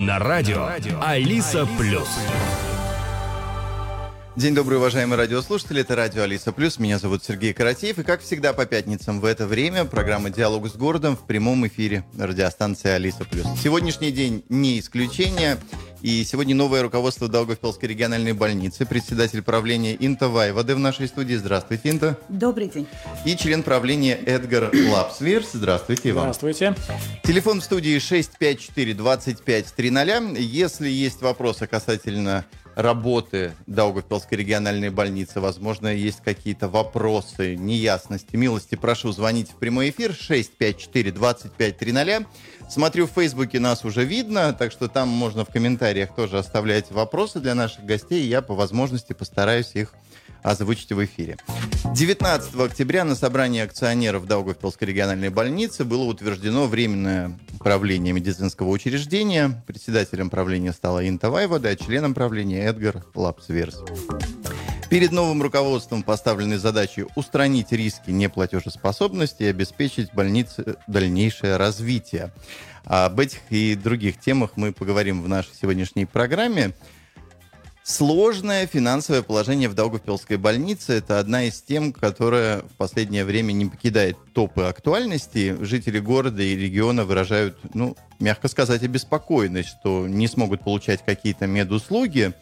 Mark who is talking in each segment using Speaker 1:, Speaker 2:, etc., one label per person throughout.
Speaker 1: На радио Алиса Плюс.
Speaker 2: День добрый, уважаемые радиослушатели. Это радио Алиса Плюс. Меня зовут Сергей Каратеев. И как всегда по пятницам в это время программа «Диалог с городом» в прямом эфире радиостанции Алиса Плюс. Сегодняшний день не исключение. И сегодня новое руководство Долгопилской региональной больницы, председатель правления Инта Вайвады в нашей студии. Здравствуйте, Инта.
Speaker 3: Добрый день.
Speaker 2: И член правления Эдгар Лапсверс. Здравствуйте вам.
Speaker 4: Здравствуйте.
Speaker 2: Телефон в студии 654-2530. Если есть вопросы касательно работы Даугавпилской региональной больницы, возможно, есть какие-то вопросы, неясности, милости, прошу звонить в прямой эфир 654-2530. Смотрю, в Фейсбуке нас уже видно, так что там можно в комментариях тоже оставлять вопросы для наших гостей, я по возможности постараюсь их озвучить в эфире. 19 октября на собрании акционеров Даугавпилской региональной больницы было утверждено временное правление медицинского учреждения. Председателем правления стала Инта Вайвода, а членом правления Эдгар Лапсверс. Перед новым руководством поставлены задачи устранить риски неплатежеспособности и обеспечить больнице дальнейшее развитие. Об этих и других темах мы поговорим в нашей сегодняшней программе. Сложное финансовое положение в Даугавпилской больнице – это одна из тем, которая в последнее время не покидает топы актуальности. Жители города и региона выражают, ну, мягко сказать, обеспокоенность, что не смогут получать какие-то медуслуги.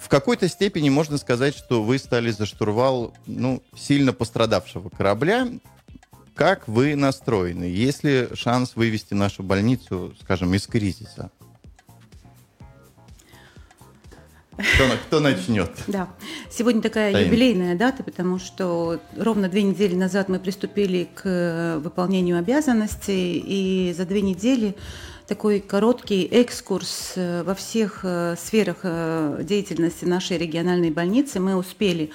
Speaker 2: В какой-то степени можно сказать, что вы стали за штурвал ну, сильно пострадавшего корабля. Как вы настроены? Есть ли шанс вывести нашу больницу, скажем, из кризиса? Кто, кто начнет?
Speaker 3: Да. Сегодня такая Таим. юбилейная дата, потому что ровно две недели назад мы приступили к э, выполнению обязанностей, и за две недели такой короткий экскурс э, во всех э, сферах деятельности нашей региональной больницы. Мы успели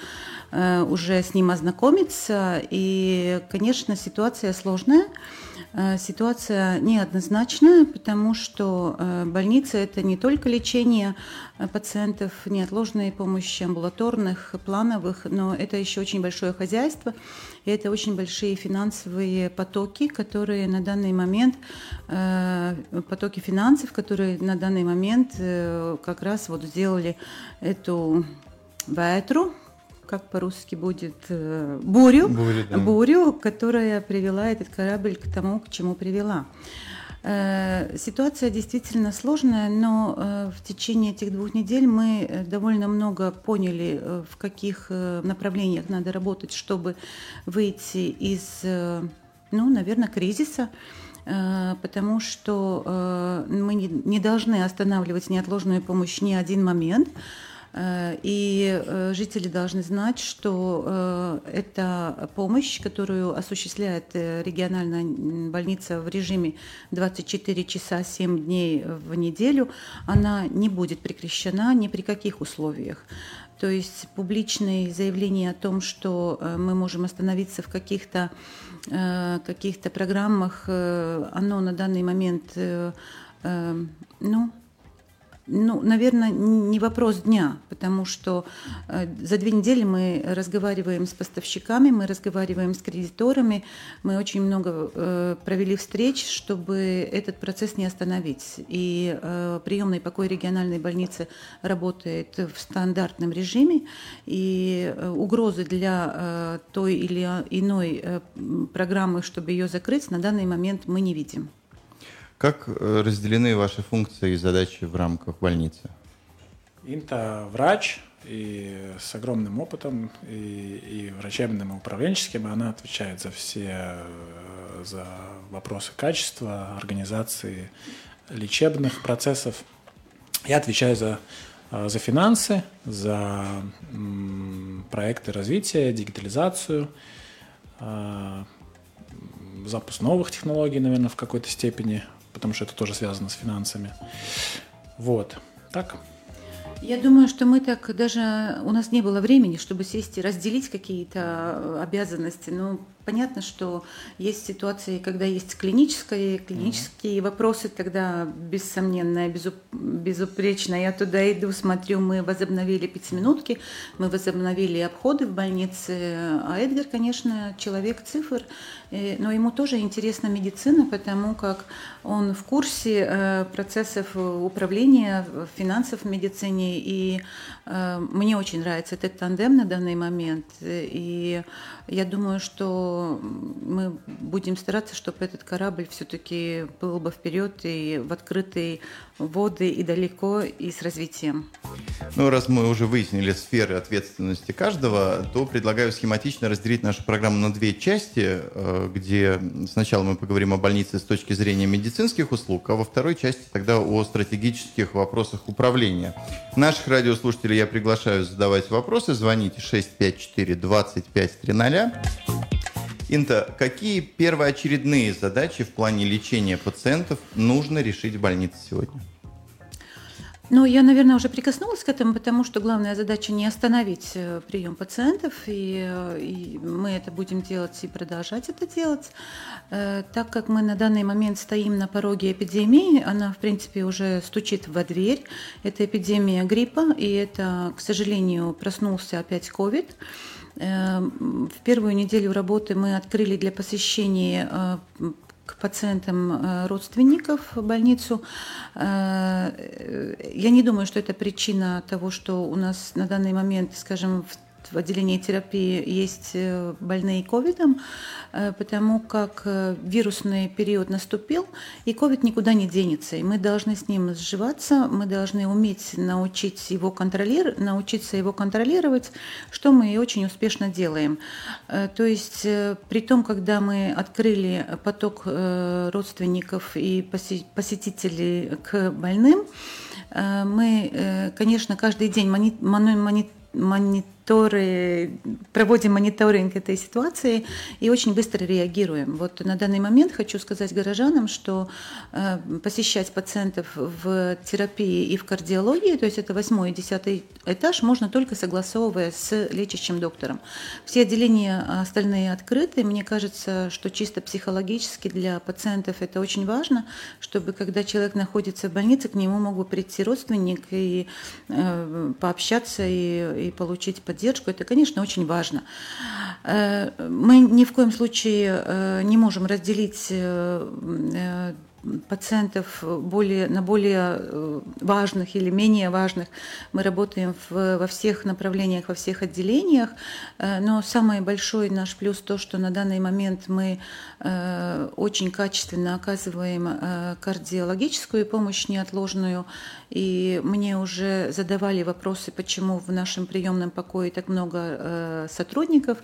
Speaker 3: уже с ним ознакомиться, и, конечно, ситуация сложная. Э, ситуация неоднозначная, потому что э, больница – это не только лечение э, пациентов, неотложной помощи амбулаторных, плановых, но это еще очень большое хозяйство, и это очень большие финансовые потоки, которые на данный момент, потоки финансов, которые на данный момент как раз вот сделали эту ветру, как по-русски будет, э, бурю, бурю, да. бурю, которая привела этот корабль к тому, к чему привела. Э, ситуация действительно сложная, но э, в течение этих двух недель мы довольно много поняли, в каких направлениях надо работать, чтобы выйти из, ну, наверное, кризиса потому что мы не должны останавливать неотложную помощь ни один момент. Э, и э, жители должны знать, что э, эта помощь, которую осуществляет региональная больница в режиме 24 часа 7 дней в неделю, она не будет прекращена ни при каких условиях. То есть публичные заявления о том, что мы можем остановиться в каких-то каких программах, оно на данный момент ну, ну, наверное, не вопрос дня, потому что э, за две недели мы разговариваем с поставщиками, мы разговариваем с кредиторами, мы очень много э, провели встреч, чтобы этот процесс не остановить. И э, приемный покой региональной больницы работает в стандартном режиме, и угрозы для той или иной программы, чтобы ее закрыть, на данный момент мы не видим.
Speaker 2: Как э, разделены ваши функции и задачи в рамках больницы?
Speaker 4: Инта врач и с огромным опытом и, и врачебным, и управленческим. Она отвечает за все э, за вопросы качества, организации лечебных процессов. Я отвечаю за, э, за финансы, за проекты развития, дигитализацию, запуск новых технологий, наверное, в какой-то степени потому что это тоже связано с финансами. Вот. Так.
Speaker 3: Я думаю, что мы так даже у нас не было времени, чтобы сесть и разделить какие-то обязанности. Ну, понятно, что есть ситуации, когда есть клинические, клинические mm-hmm. вопросы, тогда бессомненно, безуп, безупречно я туда иду, смотрю, мы возобновили пятиминутки, мы возобновили обходы в больнице, а Эдгар, конечно, человек цифр, э, но ему тоже интересна медицина, потому как он в курсе э, процессов управления финансов в медицине, и э, мне очень нравится этот тандем на данный момент, и я думаю, что мы будем стараться, чтобы этот корабль все-таки был бы вперед и в открытые воды и далеко и с развитием.
Speaker 2: Ну, раз мы уже выяснили сферы ответственности каждого, то предлагаю схематично разделить нашу программу на две части, э, где сначала мы поговорим о больнице с точки зрения медицинских услуг, а во второй части тогда о стратегических вопросах управления. Наших радиослушателей я приглашаю задавать вопросы. Звоните 654 25 300. Инта, какие первоочередные задачи в плане лечения пациентов нужно решить в больнице сегодня?
Speaker 3: Ну, я, наверное, уже прикоснулась к этому, потому что главная задача не остановить э, прием пациентов, и, э, и мы это будем делать и продолжать это делать. Э, так как мы на данный момент стоим на пороге эпидемии, она, в принципе, уже стучит во дверь. Это эпидемия гриппа, и это, к сожалению, проснулся опять COVID. В первую неделю работы мы открыли для посещения к пациентам э, родственников в больницу. Э, я не думаю, что это причина того, что у нас на данный момент, скажем, в в отделении терапии есть э, больные ковидом, э, потому как э, вирусный период наступил, и ковид никуда не денется. И мы должны с ним сживаться, мы должны уметь научить его контролировать, научиться его контролировать, что мы и очень успешно делаем. То есть при том, когда мы открыли поток родственников и посетителей к больным, мы, конечно, каждый день мониторим мониторы, проводим мониторинг этой ситуации и очень быстро реагируем. Вот на данный момент хочу сказать горожанам, что э, посещать пациентов в терапии и в кардиологии, то есть это восьмой и десятый этаж, можно только согласовывая с лечащим доктором. Все отделения остальные открыты. Мне кажется, что чисто психологически для пациентов это очень важно, чтобы когда человек находится в больнице, к нему мог бы прийти родственник и э, пообщаться и, и получить поддержку, это, конечно, очень важно. Э, мы ни в коем случае э, не можем разделить э, пациентов более, на более важных или менее важных. Мы работаем в, во всех направлениях, во всех отделениях, но самый большой наш плюс то, что на данный момент мы очень качественно оказываем кардиологическую помощь неотложную и мне уже задавали вопросы, почему в нашем приемном покое так много э, сотрудников.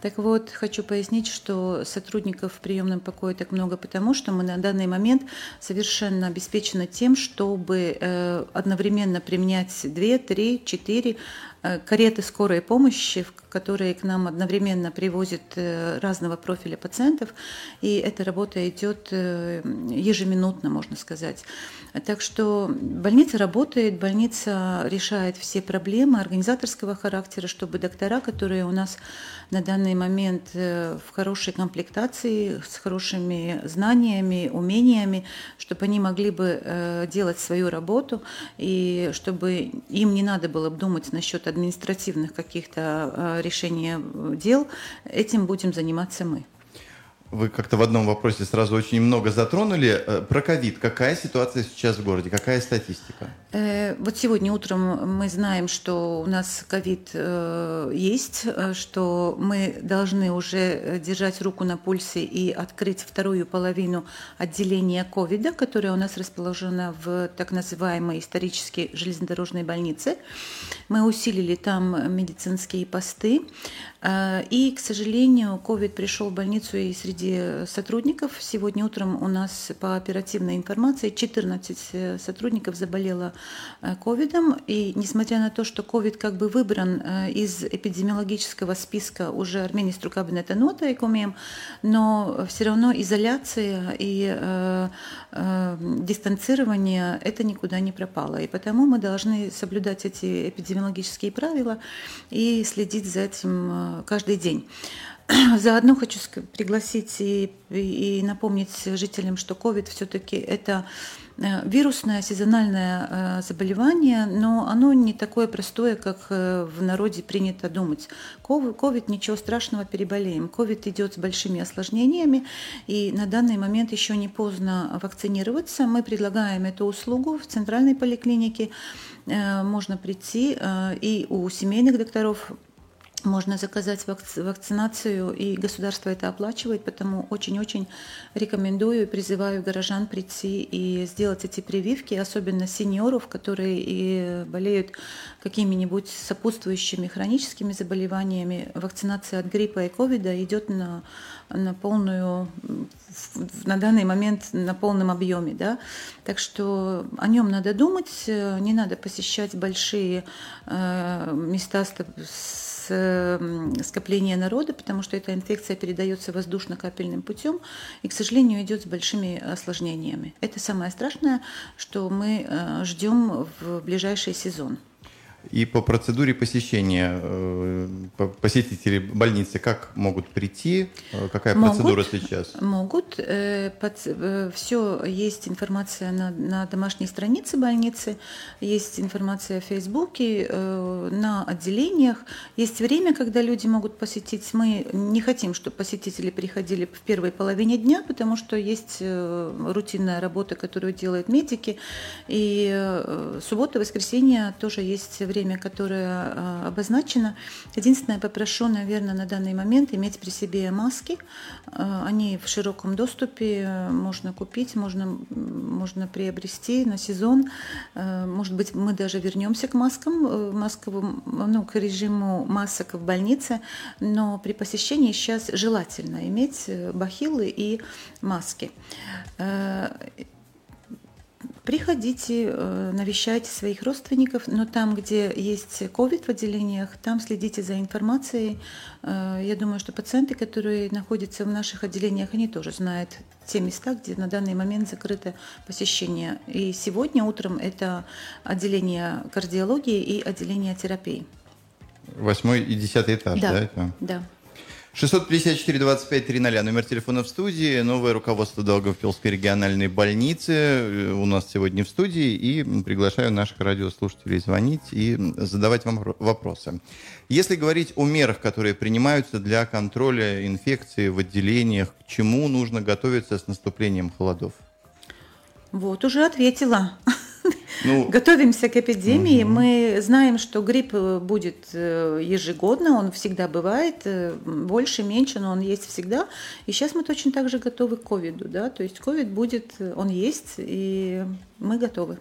Speaker 3: Так вот, хочу пояснить, что сотрудников в приемном покое так много, потому что мы на данный момент совершенно обеспечены тем, чтобы э, одновременно применять 2, 3, 4 Э, кареты скорой помощи, которые к нам одновременно привозят э, разного профиля пациентов, и эта работа идет э, ежеминутно, можно сказать. Так что больница работает, больница решает все проблемы организаторского характера, чтобы доктора, которые у нас на данный момент в хорошей комплектации, с хорошими знаниями, умениями, чтобы они могли бы делать свою работу, и чтобы им не надо было думать насчет административных каких-то решений э, дел, этим будем заниматься мы.
Speaker 2: Вы как-то в одном вопросе сразу очень много затронули. Э, про ковид. Какая ситуация сейчас в городе? Какая статистика?
Speaker 3: Вот сегодня утром мы знаем, что у нас ковид есть, что мы должны уже держать руку на пульсе и открыть вторую половину отделения ковида, которое у нас расположено в так называемой исторической железнодорожной больнице. Мы усилили там медицинские посты. Э, и, к сожалению, COVID пришел в больницу и среди сотрудников. Сегодня утром у нас по оперативной информации 14 э, сотрудников заболело. Э, и несмотря на то, что COVID как бы выбран из эпидемиологического списка уже армейского кабинета нота ЭКОМЕМ, но все равно изоляция и э, э, дистанцирование это никуда не пропало. И потому мы должны соблюдать эти эпидемиологические правила и следить за этим каждый день. Заодно хочу пригласить и, и напомнить жителям, что COVID все-таки это Э, вирусное сезональное э, заболевание, но оно не такое простое, как э, в народе принято думать. Ковид ничего страшного, переболеем. Ковид идет с большими осложнениями, и на данный момент еще не поздно вакцинироваться. Мы предлагаем эту услугу в центральной поликлинике. Можно прийти и у семейных докторов можно заказать вакцинацию, и государство это оплачивает, потому очень-очень рекомендую и призываю горожан прийти и сделать эти прививки, особенно сеньоров, которые и болеют какими-нибудь сопутствующими хроническими заболеваниями. Вакцинация от гриппа и ковида идет на, на полную, на данный момент на полном объеме. Да? Так что о нем надо думать, не надо посещать большие э, места с скопления народа, потому что эта инфекция передается воздушно-капельным путем и, к сожалению, идет с большими осложнениями. Это самое страшное, что мы э, ждем в ближайший сезон.
Speaker 2: И по процедуре посещения э, посетители больницы как могут прийти? Э, какая могут, процедура сейчас?
Speaker 3: Могут. Э, все есть информация на, на домашней странице больницы, есть информация в Фейсбуке, на отделениях. Есть время, когда люди могут посетить. Мы не хотим, чтобы посетители приходили в первой половине дня, потому что есть рутинная работа, которую делают медики. И суббота, воскресенье тоже есть время время, которое а, обозначено. Единственное, попрошу, наверное, на данный момент иметь при себе маски. А, они в широком доступе, можно купить, можно, можно приобрести на сезон. А, может быть, мы даже вернемся к маскам, э, масковым, ну, к режиму масок в больнице, но при посещении сейчас желательно иметь э, бахилы и маски. Приходите, э, навещайте своих родственников, но там, где есть COVID в отделениях, там следите за информацией. Э, я думаю, что пациенты, которые находятся в наших отделениях, они тоже знают те места, где на данный момент закрыто посещение. И сегодня утром это отделение кардиологии и отделение терапии.
Speaker 2: Восьмой и десятый этаж, да?
Speaker 3: Да,
Speaker 2: это?
Speaker 3: да.
Speaker 2: 654 25 300, номер телефона в студии. Новое руководство Долгопилской региональной больницы э, у нас сегодня в студии. И приглашаю наших радиослушателей звонить и задавать вам вопросы. Если говорить о мерах, которые принимаются для контроля инфекции в отделениях, к чему нужно готовиться с наступлением холодов?
Speaker 3: Вот, уже ответила. Ну, Готовимся к эпидемии. Угу. Мы знаем, что грипп э, будет э, ежегодно, он всегда бывает, э, больше, меньше, но он есть всегда. И сейчас мы точно так же готовы к ковиду. Да? То есть ковид будет, он есть, и мы готовы.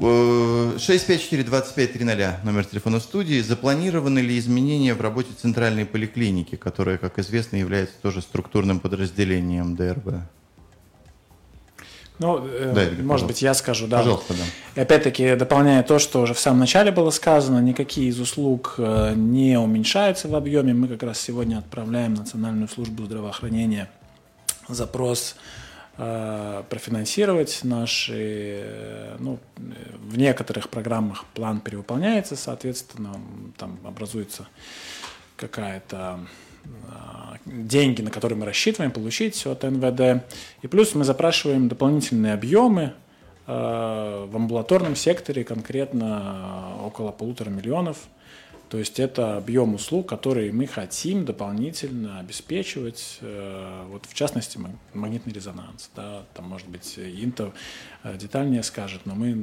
Speaker 2: 654-2530, номер телефона студии. Запланированы ли изменения в работе центральной поликлиники, которая, как известно, является тоже структурным подразделением ДРБ?
Speaker 4: Ну, э, да, может быть, я скажу, да. Пожалуйста, да. И опять-таки, дополняя то, что уже в самом начале было сказано, никакие из услуг э, не уменьшаются в объеме. Мы как раз сегодня отправляем в Национальную службу здравоохранения запрос э, профинансировать наши, ну, в некоторых программах план перевыполняется, соответственно, там образуется какая-то деньги, на которые мы рассчитываем получить от НВД. И плюс мы запрашиваем дополнительные объемы э, в амбулаторном секторе, конкретно около полутора миллионов. То есть это объем услуг, которые мы хотим дополнительно обеспечивать, э, вот в частности магнитный резонанс. Да, там, может быть, Инта э, детальнее скажет, но мы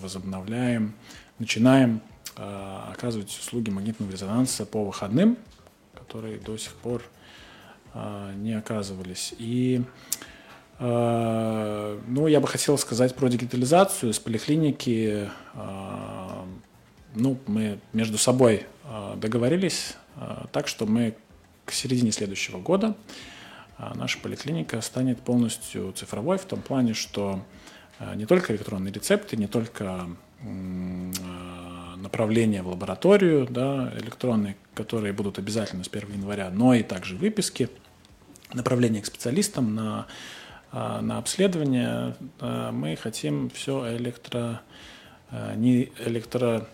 Speaker 4: возобновляем, начинаем оказывать услуги магнитного резонанса по выходным, которые до сих пор а, не оказывались. И а, ну, я бы хотел сказать про дигитализацию с поликлиники. А, ну, мы между собой договорились так, что мы к середине следующего года наша поликлиника станет полностью цифровой в том плане, что не только электронные рецепты, не только направления в лабораторию да, электронные, которые будут обязательно с 1 января, но и также выписки, направления к специалистам на, а, на обследование. А, мы хотим все электро... А, не электро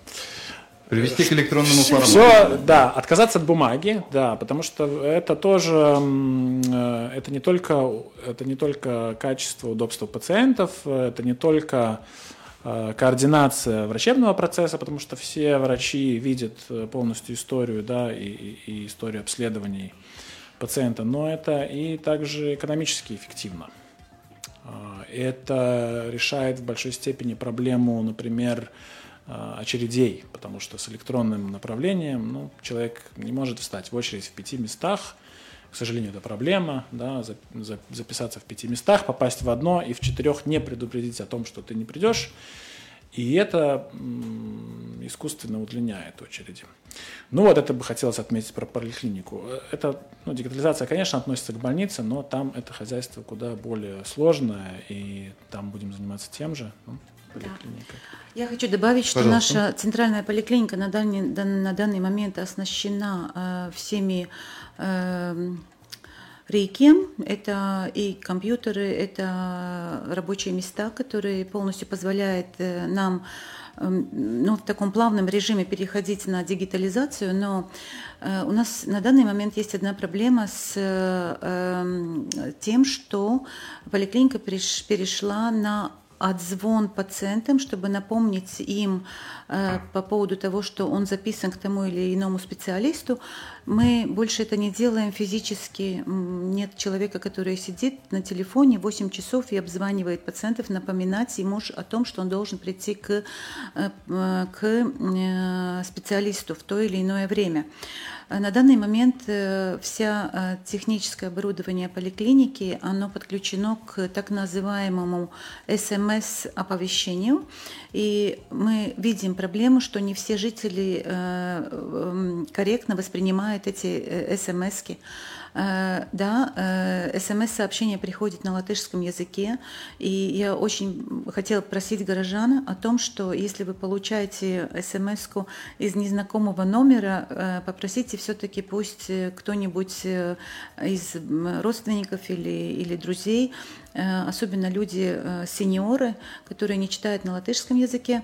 Speaker 2: Привести к электронному формату.
Speaker 4: Все, да, отказаться от бумаги, да, потому что это тоже, э, это не только, это не только качество, удобства пациентов, это не только э, координация врачебного процесса, потому что все врачи видят э, полностью историю, да, и, и, историю обследований пациента, но это и также экономически эффективно. Это решает в большой степени проблему, например, Э, очередей, потому что с электронным направлением ну, человек не может встать в очередь в пяти местах. К сожалению, это проблема, да, за, за, записаться в пяти местах, попасть в одно и в четырех не предупредить о том, что ты не придешь. И это искусственно удлиняет очереди. Ну вот это бы хотелось отметить про поликлинику. Это, ну, дигитализация, конечно, относится к больнице, но там это хозяйство куда более сложное, и там будем заниматься тем же. Ну,
Speaker 3: поликлиника. Да. Я хочу добавить, что Пожалуйста. наша центральная поликлиника на данный, на данный момент оснащена э, всеми э, рейки. Это и компьютеры, это рабочие места, которые полностью позволяют э, нам эм, ну, в таком плавном режиме переходить на дигитализацию, но э, у нас на данный момент есть одна проблема с э, тем, что поликлиника перешла на отзвон пациентам, чтобы напомнить им э, по поводу того, что он записан к тому или иному специалисту. Мы больше это не делаем физически. Нет человека, который сидит на телефоне 8 часов и обзванивает пациентов, напоминать ему о том, что он должен прийти к, э, э, к э, специалисту в то или иное время. На данный момент вся техническое оборудование поликлиники, оно подключено к так называемому СМС-оповещению. И мы видим проблему, что не все жители корректно воспринимают эти СМС-ки. Э, да, э, смс-сообщение приходит на латышском языке, и я очень хотела просить горожан о том, что если вы получаете смс из незнакомого номера, э, попросите все-таки пусть кто-нибудь из родственников или, или друзей особенно люди сеньоры, которые не читают на латышском языке,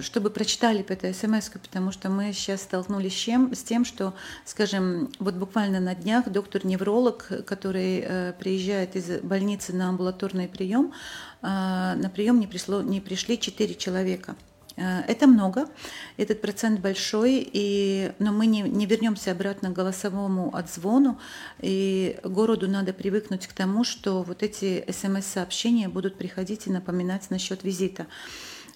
Speaker 3: чтобы прочитали этой смс, потому что мы сейчас столкнулись с, чем, с тем, что, скажем, вот буквально на днях доктор-невролог, который приезжает из больницы на амбулаторный прием, на прием не, пришло, не пришли 4 человека – Э, это много, этот процент большой, и, но мы не, не вернемся обратно к голосовому отзвону, и городу надо привыкнуть к тому, что вот эти смс-сообщения будут приходить и напоминать насчет визита.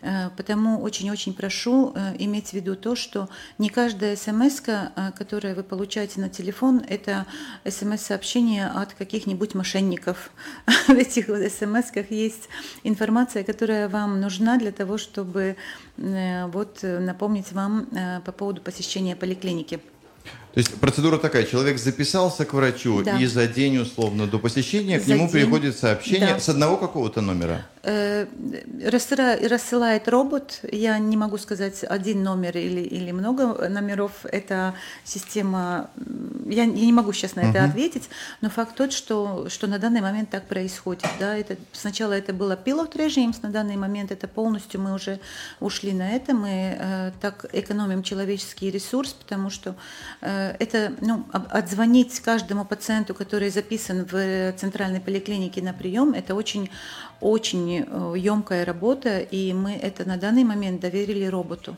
Speaker 3: Э, потому очень-очень прошу э, иметь в виду то, что не каждая смс, э, которую вы получаете на телефон, это смс-сообщение от каких-нибудь мошенников. В этих смс есть информация, которая вам нужна для того, чтобы вот, напомнить вам по поводу посещения поликлиники.
Speaker 2: То есть процедура такая, человек записался к врачу, да. и за день условно до посещения за к нему день. приходит сообщение да. с одного какого-то номера?
Speaker 3: Э, рассылает робот, я не могу сказать один номер или, или много номеров, это система, я, я не могу сейчас на это uh-huh. ответить, но факт тот, что, что на данный момент так происходит. Да, это, сначала это было пилот режим, на данный момент это полностью мы уже ушли на это, мы э, так экономим человеческий ресурс, потому что э, это ну, отзвонить каждому пациенту, который записан в центральной поликлинике на прием, это очень очень емкая э, работа, и мы это на данный момент доверили роботу.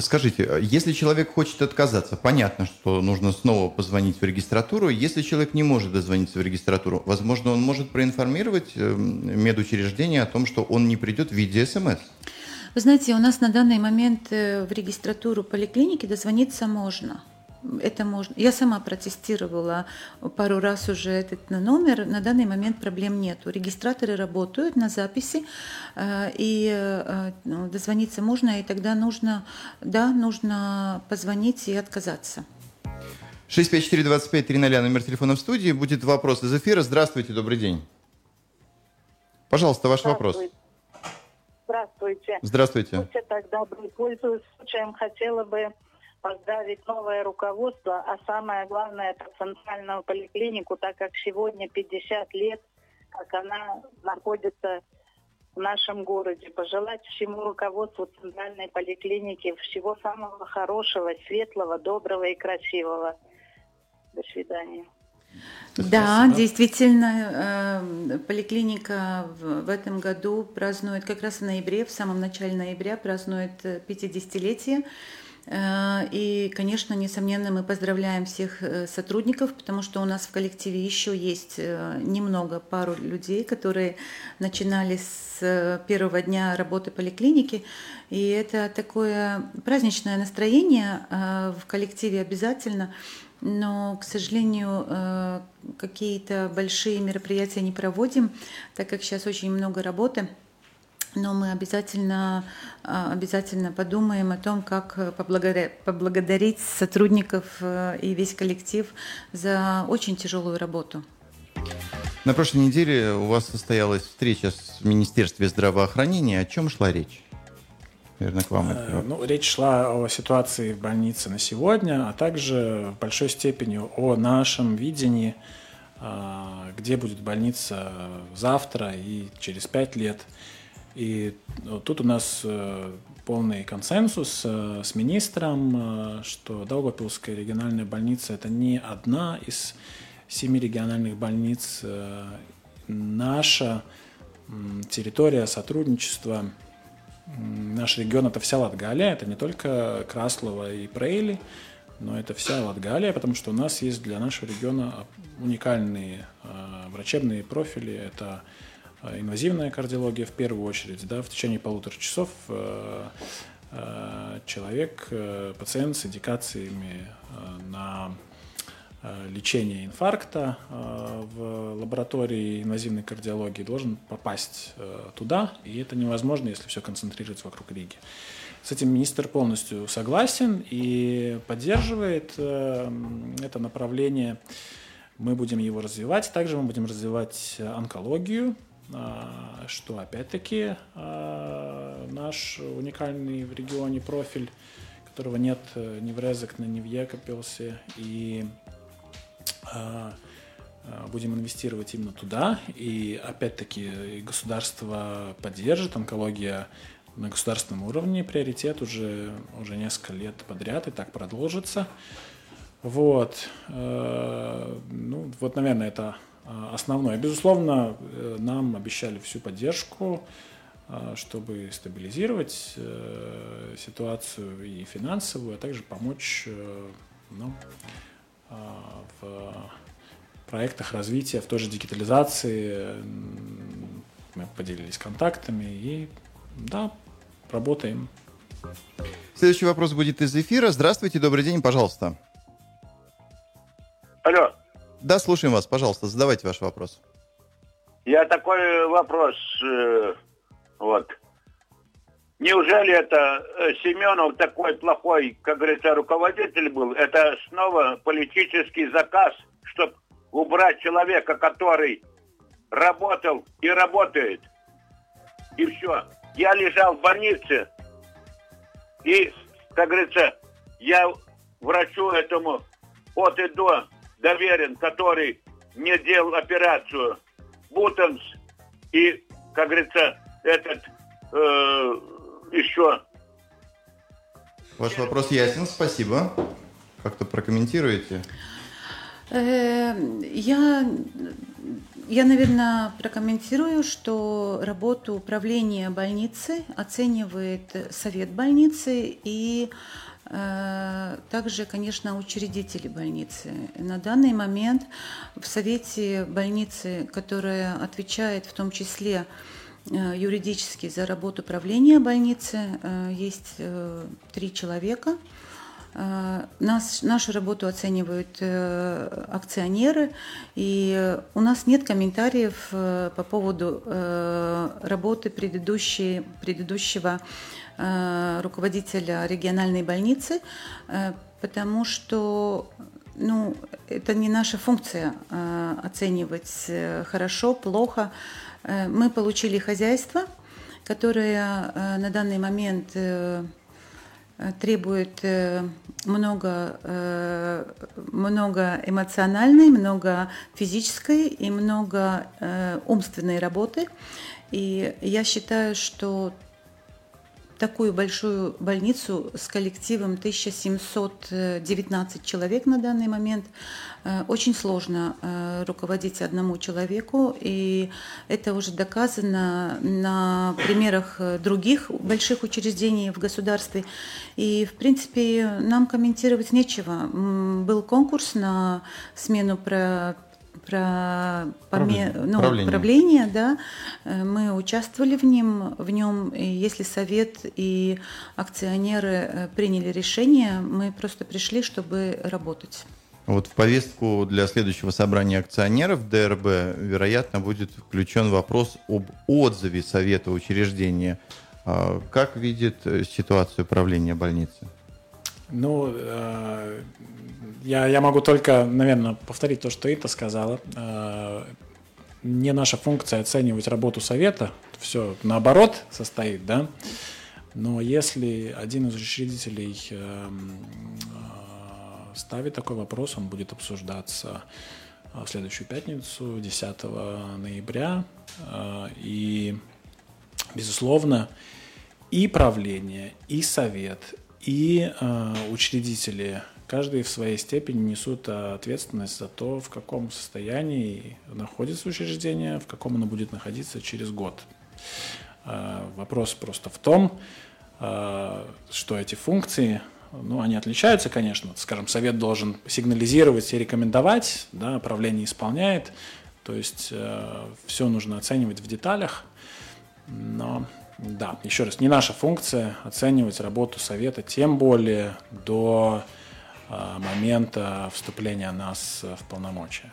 Speaker 2: Скажите, если человек хочет отказаться, понятно, что нужно снова позвонить в регистратуру. Если человек не может дозвониться в регистратуру, возможно, он может проинформировать э, медучреждение о том, что он не придет в виде СМС.
Speaker 3: Вы знаете, у нас на данный момент э, в регистратуру поликлиники дозвониться можно это можно. Я сама протестировала пару раз уже этот номер. На данный момент проблем нету. Регистраторы работают на записи, э, и э, ну, дозвониться можно, и тогда нужно, да, нужно позвонить и отказаться.
Speaker 2: 654-25-00, номер телефона в студии. Будет вопрос из эфира. Здравствуйте, добрый день. Пожалуйста, ваш вопрос.
Speaker 5: Здравствуйте.
Speaker 2: Здравствуйте.
Speaker 5: Будьте так добры, пользуясь случаем, хотела бы поздравить новое руководство, а самое главное, это центральную поликлинику, так как сегодня 50 лет, как она находится в нашем городе. Пожелать всему руководству центральной поликлиники всего самого хорошего, светлого, доброго и красивого. До свидания.
Speaker 3: Да, Спасибо. действительно, э, поликлиника в этом году празднует, как раз в ноябре, в самом начале ноября празднует 50-летие. Э, и, конечно, несомненно, мы поздравляем всех э, сотрудников, потому что у нас в коллективе еще есть немного, пару людей, которые начинали с первого дня работы поликлиники. И это такое праздничное настроение в коллективе обязательно но, к сожалению, э, какие-то большие мероприятия не проводим, так как сейчас очень много работы. Но мы обязательно, э, обязательно подумаем о том, как поблагодарить сотрудников э, и весь коллектив за очень тяжелую работу.
Speaker 2: На прошлой неделе у вас состоялась встреча с Министерством здравоохранения. О чем шла речь?
Speaker 4: наверное, к вам. Это... Ну, речь шла о ситуации в больнице на сегодня, а также в большой степени о нашем видении, а, где будет больница завтра и через пять лет. И тут у нас э, полный консенсус э, с министром, э, что Даугавпилская региональная больница – это не одна из семи региональных больниц. Наша территория сотрудничества – Наш регион – это вся Латгалия, это не только Краслова и Прейли, но это вся Латгалия, потому что у нас есть для нашего региона уникальные э, врачебные профили. Это инвазивная кардиология в первую очередь. Да, в течение полутора часов э, э, человек, э, пациент с индикациями э, на Э, лечения инфаркта э, в лаборатории инвазивной кардиологии должен попасть э, туда, и это невозможно, если все концентрируется вокруг Риги. С этим министр полностью согласен и поддерживает это направление. Мы будем его развивать. Также мы будем развивать онкологию, что опять-таки наш уникальный в регионе профиль, которого нет ни в Резекне, ни в Екапилсе. И а, а, будем инвестировать именно туда. И опять-таки государство поддержит, онкология на государственном уровне приоритет уже, уже несколько лет подряд, и так продолжится. Вот. Э, ну, вот, наверное, это а, основное. Безусловно, э, нам обещали всю поддержку, чтобы стабилизировать э, ситуацию и финансовую, а также помочь ну, в проектах развития, в той же дигитализации. Мы поделились контактами и, да, работаем.
Speaker 2: Следующий вопрос будет из эфира. Здравствуйте, добрый день, пожалуйста.
Speaker 6: Алло.
Speaker 2: Да, слушаем вас, пожалуйста, задавайте ваш вопрос.
Speaker 6: Я такой вопрос, э, вот. Неужели это э, Семенов такой плохой, как говорится, руководитель был? Это снова политический заказ, чтобы убрать человека, который работал и работает. И все. Я лежал в больнице, и, как говорится, я врачу этому от и до доверен, который не делал операцию. Бутанс и, как говорится, этот э, еще.
Speaker 2: Ваш вопрос ясен, спасибо. Как-то прокомментируете?
Speaker 3: Э, я, я, наверное, прокомментирую, что работу управления больницы оценивает совет больницы и также, конечно, учредители больницы. На данный момент в совете больницы, которая отвечает в том числе Э, юридически за работу правления больницы. Э, есть э, три человека. Нас, нашу работу оценивают акционеры, и у нас нет комментариев по поводу работы предыдущей, предыдущего руководителя региональной больницы, потому что ну, это не наша функция оценивать хорошо, плохо. Э, мы получили хозяйство, которое э, на данный момент э, требует много, много эмоциональной, много физической и много умственной работы. И я считаю, что такую большую больницу с коллективом 1719 человек на данный момент. Э, очень сложно э, руководить одному человеку, и это уже доказано на примерах других больших учреждений в государстве. И, в принципе, нам комментировать нечего. Был конкурс на смену про про поме... ну, правление. правление, да, э, мы участвовали в нем, в нем, и если совет и акционеры э, приняли решение, мы просто пришли, чтобы работать.
Speaker 2: Вот в повестку для следующего собрания акционеров ДРБ, вероятно, будет включен вопрос об отзыве Совета учреждения. А как видит э, ситуацию правления больницы?
Speaker 4: Ну, э, я, я могу только, наверное, повторить то, что Ита сказала. Э, не наша функция оценивать работу совета, все наоборот состоит, да. Но если один из учредителей э, ставит такой вопрос, он будет обсуждаться в следующую пятницу, 10 ноября. И, безусловно, и правление, и совет, и э, учредители, каждый в своей степени несут ответственность за то, в каком состоянии находится учреждение, в каком оно будет находиться через год. Э, вопрос просто в том, э, что эти функции, ну, они отличаются, конечно. Скажем, совет должен сигнализировать и рекомендовать, да, правление исполняет. То есть э, все нужно оценивать в деталях, но да, еще раз, не наша функция оценивать работу совета, тем более до э, момента вступления нас в полномочия.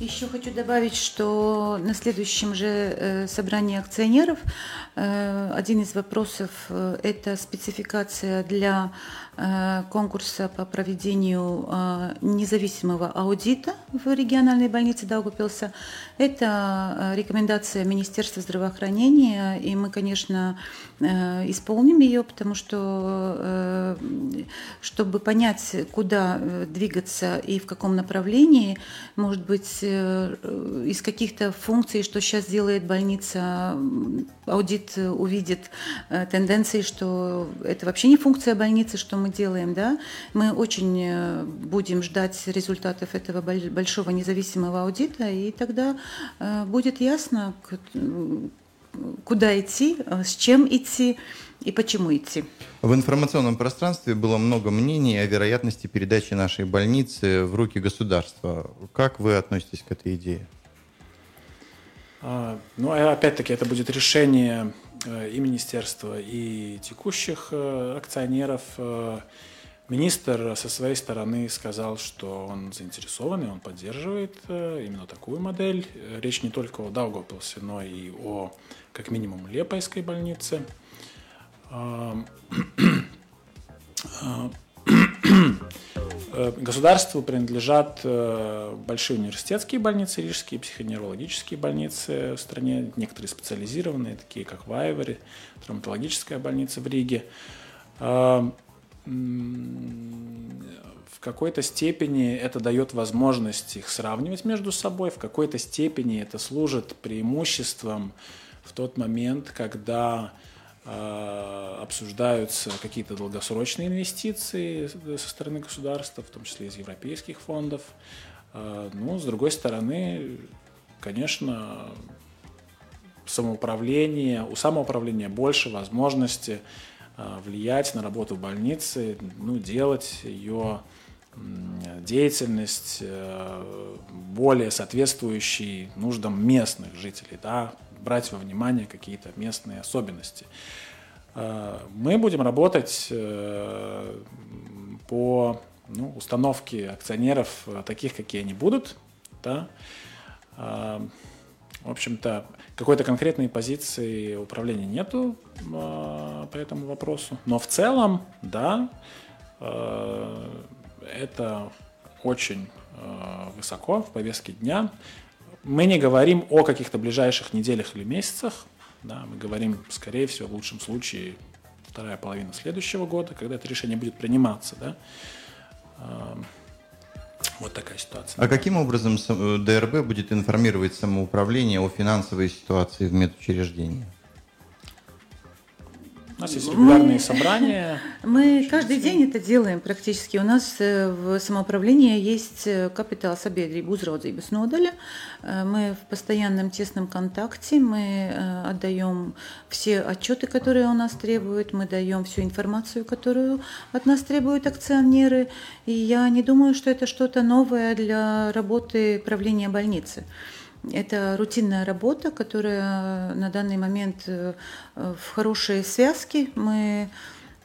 Speaker 3: Еще хочу добавить, что на следующем же э, собрании акционеров э, один из вопросов э, – это спецификация для конкурса по проведению независимого аудита в региональной больнице Даугупилса. Это рекомендация Министерства здравоохранения, и мы, конечно, исполним ее, потому что, чтобы понять, куда двигаться и в каком направлении, может быть, э, из каких-то функций, что сейчас делает больница, аудит увидит э, тенденции, что это вообще не функция больницы, что мы делаем, да. Мы очень э, будем ждать результатов этого большого независимого аудита, и тогда будет ясно, куда идти, с чем идти и почему идти.
Speaker 2: В информационном пространстве было много мнений о вероятности передачи нашей больницы в руки государства. Как вы относитесь к этой идее?
Speaker 4: А, ну, а опять-таки, это будет решение э, и министерства, и текущих э, акционеров. Э, министр со своей стороны сказал, что он заинтересован, и он поддерживает именно такую модель. Речь не только о Даугавпилсе, но и о, как минимум, Лепойской больнице – Государству принадлежат э, большие университетские больницы, рижские психоневрологические больницы в стране, некоторые специализированные, такие как в Айвори, травматологическая больница в Риге. В какой-то степени это дает возможность их сравнивать между собой, в какой-то степени это служит преимуществом в тот момент, когда обсуждаются какие-то долгосрочные инвестиции со стороны государства, в том числе из европейских фондов. А, ну, с другой стороны, конечно, самоуправление, у самоуправления больше возможности а, влиять на работу больницы, ну, делать ее деятельность более соответствующей нуждам местных жителей, да, брать во внимание какие-то местные особенности. Э, мы будем работать э, по ну, установке акционеров э, таких, какие они будут. Да? В общем-то, какой-то конкретной позиции управления нету по этому вопросу. Но в целом, да, это очень высоко в повестке дня. Мы не говорим о каких-то ближайших неделях или месяцах, да, мы говорим, скорее всего, в лучшем случае вторая половина следующего года, когда это решение будет приниматься. Да. Вот такая ситуация.
Speaker 2: А каким образом э, ДРБ будет информировать самоуправление о финансовой ситуации в медучреждении?
Speaker 4: У нас есть регулярные мы, собрания.
Speaker 3: Мы каждый день это делаем практически. У нас э, в самоуправлении есть э, капитал sabiedrību uzraudzības nodaļa. Э, мы в постоянном тесном контакте. Мы отдаем все отчеты, которые у нас требуют. Мы даем всю информацию, которую от нас требуют акционеры. И я не думаю, что это что-то новое для работы правления больницы. Это рутинная работа, которая на данный момент э, в хорошей связке. Мы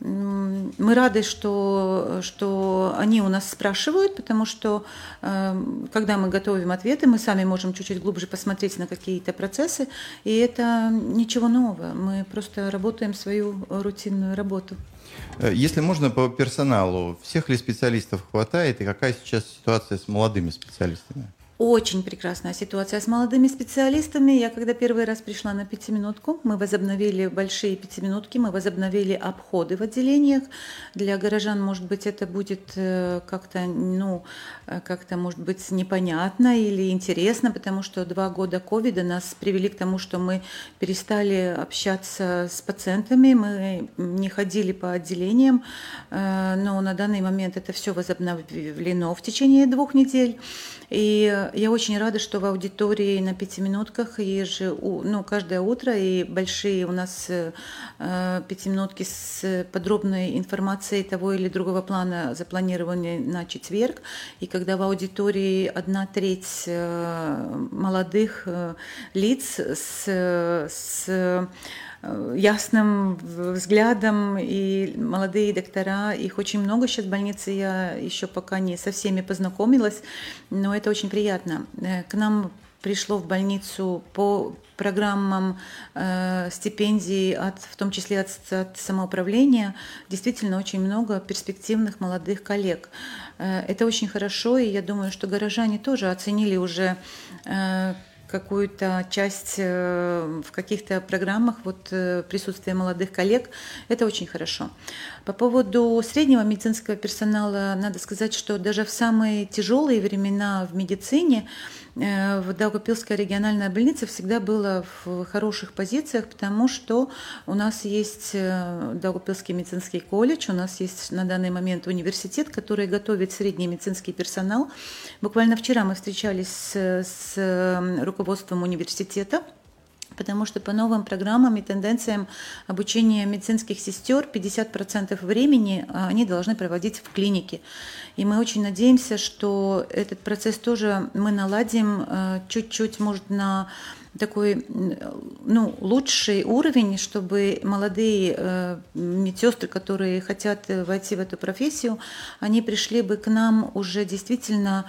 Speaker 3: мы рады, что, что они у нас спрашивают, потому что э, когда мы готовим ответы, мы сами можем чуть-чуть глубже посмотреть на какие-то процессы, и это ничего нового. Мы просто работаем свою рутинную работу.
Speaker 2: Э, если можно по персоналу, всех ли специалистов хватает и какая сейчас ситуация с молодыми специалистами?
Speaker 3: Очень прекрасная ситуация с молодыми специалистами. Я когда первый раз пришла на пятиминутку, мы возобновили большие пятиминутки, мы возобновили обходы в отделениях. Для горожан, может быть, это будет э, как-то, ну, э, как-то, может быть, непонятно или интересно, потому что два года ковида нас привели к тому, что мы перестали общаться с пациентами, мы не ходили по отделениям, э, но на данный момент это все возобновлено в течение двух недель. И я очень рада, что в аудитории на пятиминутках еже, ну, каждое утро и большие у нас э, пятиминутки с подробной информацией того или другого плана запланированы на четверг. И когда в аудитории одна треть э, молодых э, лиц с, с Э, ясным взглядом, и молодые доктора, их очень много сейчас в больнице, я еще пока не со всеми познакомилась, но это очень приятно. Э, к нам пришло в больницу по программам э, стипендий, от, в том числе от, от самоуправления, действительно очень много перспективных молодых коллег. Э, это очень хорошо, и я думаю, что горожане тоже оценили уже э, какую-то часть э, в каких-то программах вот э, присутствие молодых коллег. Это очень хорошо. По поводу среднего медицинского персонала надо сказать, что даже в самые тяжелые времена в медицине в Даугавпилская региональная больница всегда была в хороших позициях, потому что у нас есть э, Даугавпилский медицинский колледж, у нас есть на данный момент университет, который готовит средний медицинский персонал. Буквально вчера мы встречались с, с руководством университета, потому что по новым программам и тенденциям обучения медицинских сестер 50% времени а, они должны проводить в клинике. И мы очень надеемся, что этот процесс тоже мы наладим а, чуть-чуть, может, на такой ну, лучший уровень, чтобы молодые э, медсестры, которые хотят войти в эту профессию, они пришли бы к нам уже действительно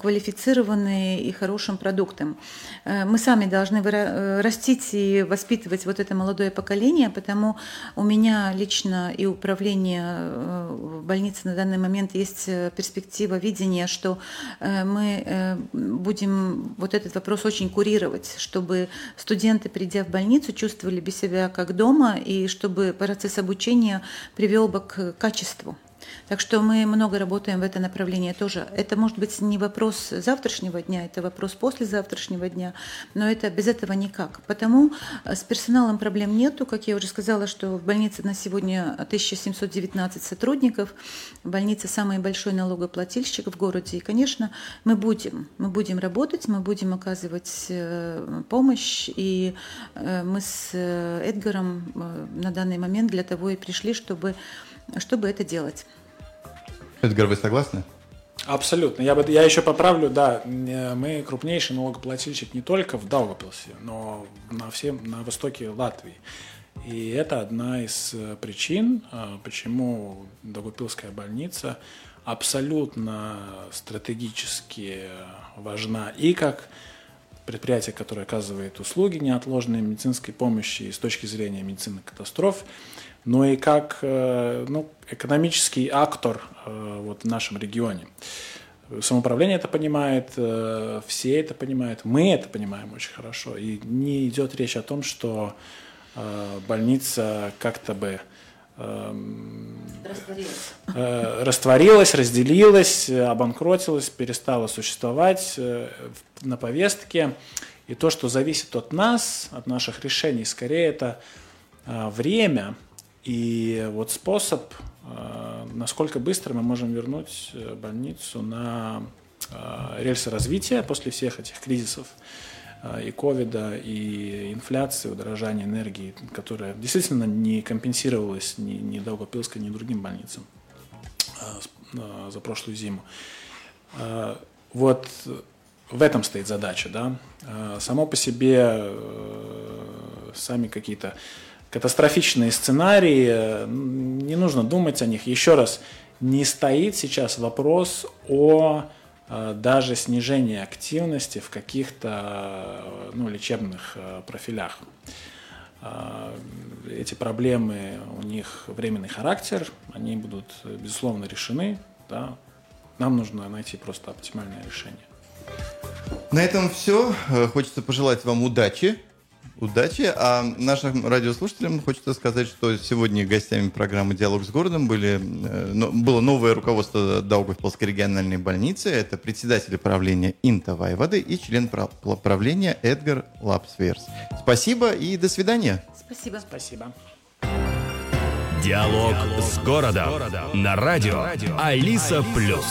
Speaker 3: квалифицированные и хорошим продуктом. Э, мы сами должны э, растить и воспитывать вот это молодое поколение, потому у меня лично и управление э, в больнице на данный момент есть перспектива видения, что мы будем вот этот вопрос очень курировать, чтобы чтобы студенты, придя в больницу, чувствовали себя как дома, и чтобы процесс обучения привел бы к качеству. Так что мы много работаем в это направление тоже. Это может быть не вопрос завтрашнего дня, это вопрос послезавтрашнего дня, но это без этого никак. Потому э, с персоналом проблем нету. Как я уже сказала, что в больнице на сегодня 1719 сотрудников. Больница самый большой налогоплательщик в городе. И, конечно, мы будем, мы будем работать, мы будем оказывать э, помощь. И э, мы с Эдгаром на данный момент для того и пришли, чтобы, чтобы это делать.
Speaker 2: Эдгар, вы согласны?
Speaker 4: Абсолютно. Я, бы, я еще поправлю, да, мы крупнейший налогоплательщик не только в Даугавпилсе, но на всем, на востоке Латвии. И это одна из э, причин, э, почему Даугавпилская больница абсолютно стратегически важна и как предприятие, которое оказывает услуги неотложной медицинской помощи с точки зрения медицины катастроф, но и как э, ну, экономический актор э, вот, в нашем регионе. Самоуправление это понимает, э, все это понимают, мы это понимаем очень хорошо. И не идет речь о том, что больница как-то бы эм,
Speaker 3: Растворилась.
Speaker 4: Растворилась, разделилась, обанкротилась, перестала существовать на повестке. И то, что зависит от нас, от наших решений, скорее это время и вот способ, насколько быстро мы можем вернуть больницу на рельсы развития после всех этих кризисов и ковида, и инфляции, удорожания энергии, которая действительно не компенсировалась ни, ни Долгопилской, ни другим больницам за прошлую зиму. Вот в этом стоит задача, да. Само по себе э, сами какие-то катастрофичные сценарии, э, не нужно думать о них. Еще раз, не стоит сейчас вопрос о э, даже снижении активности в каких-то ну, лечебных профилях. Эти проблемы, у них временный характер, они будут, безусловно, решены. Да? Нам нужно найти просто оптимальное решение.
Speaker 2: На этом все. Э, хочется пожелать вам удачи. Удачи. А нашим радиослушателям хочется сказать, что сегодня гостями программы «Диалог с городом» были, э, было новое руководство Даугавпилской региональной больницы. Это председатель правления Инта Вайвады и член правления Эдгар Лапсверс. Спасибо и до свидания.
Speaker 3: Спасибо.
Speaker 4: Спасибо.
Speaker 1: Диалог, Диалог с городом. с городом. На радио, радио. Алиса, Алиса Плюс.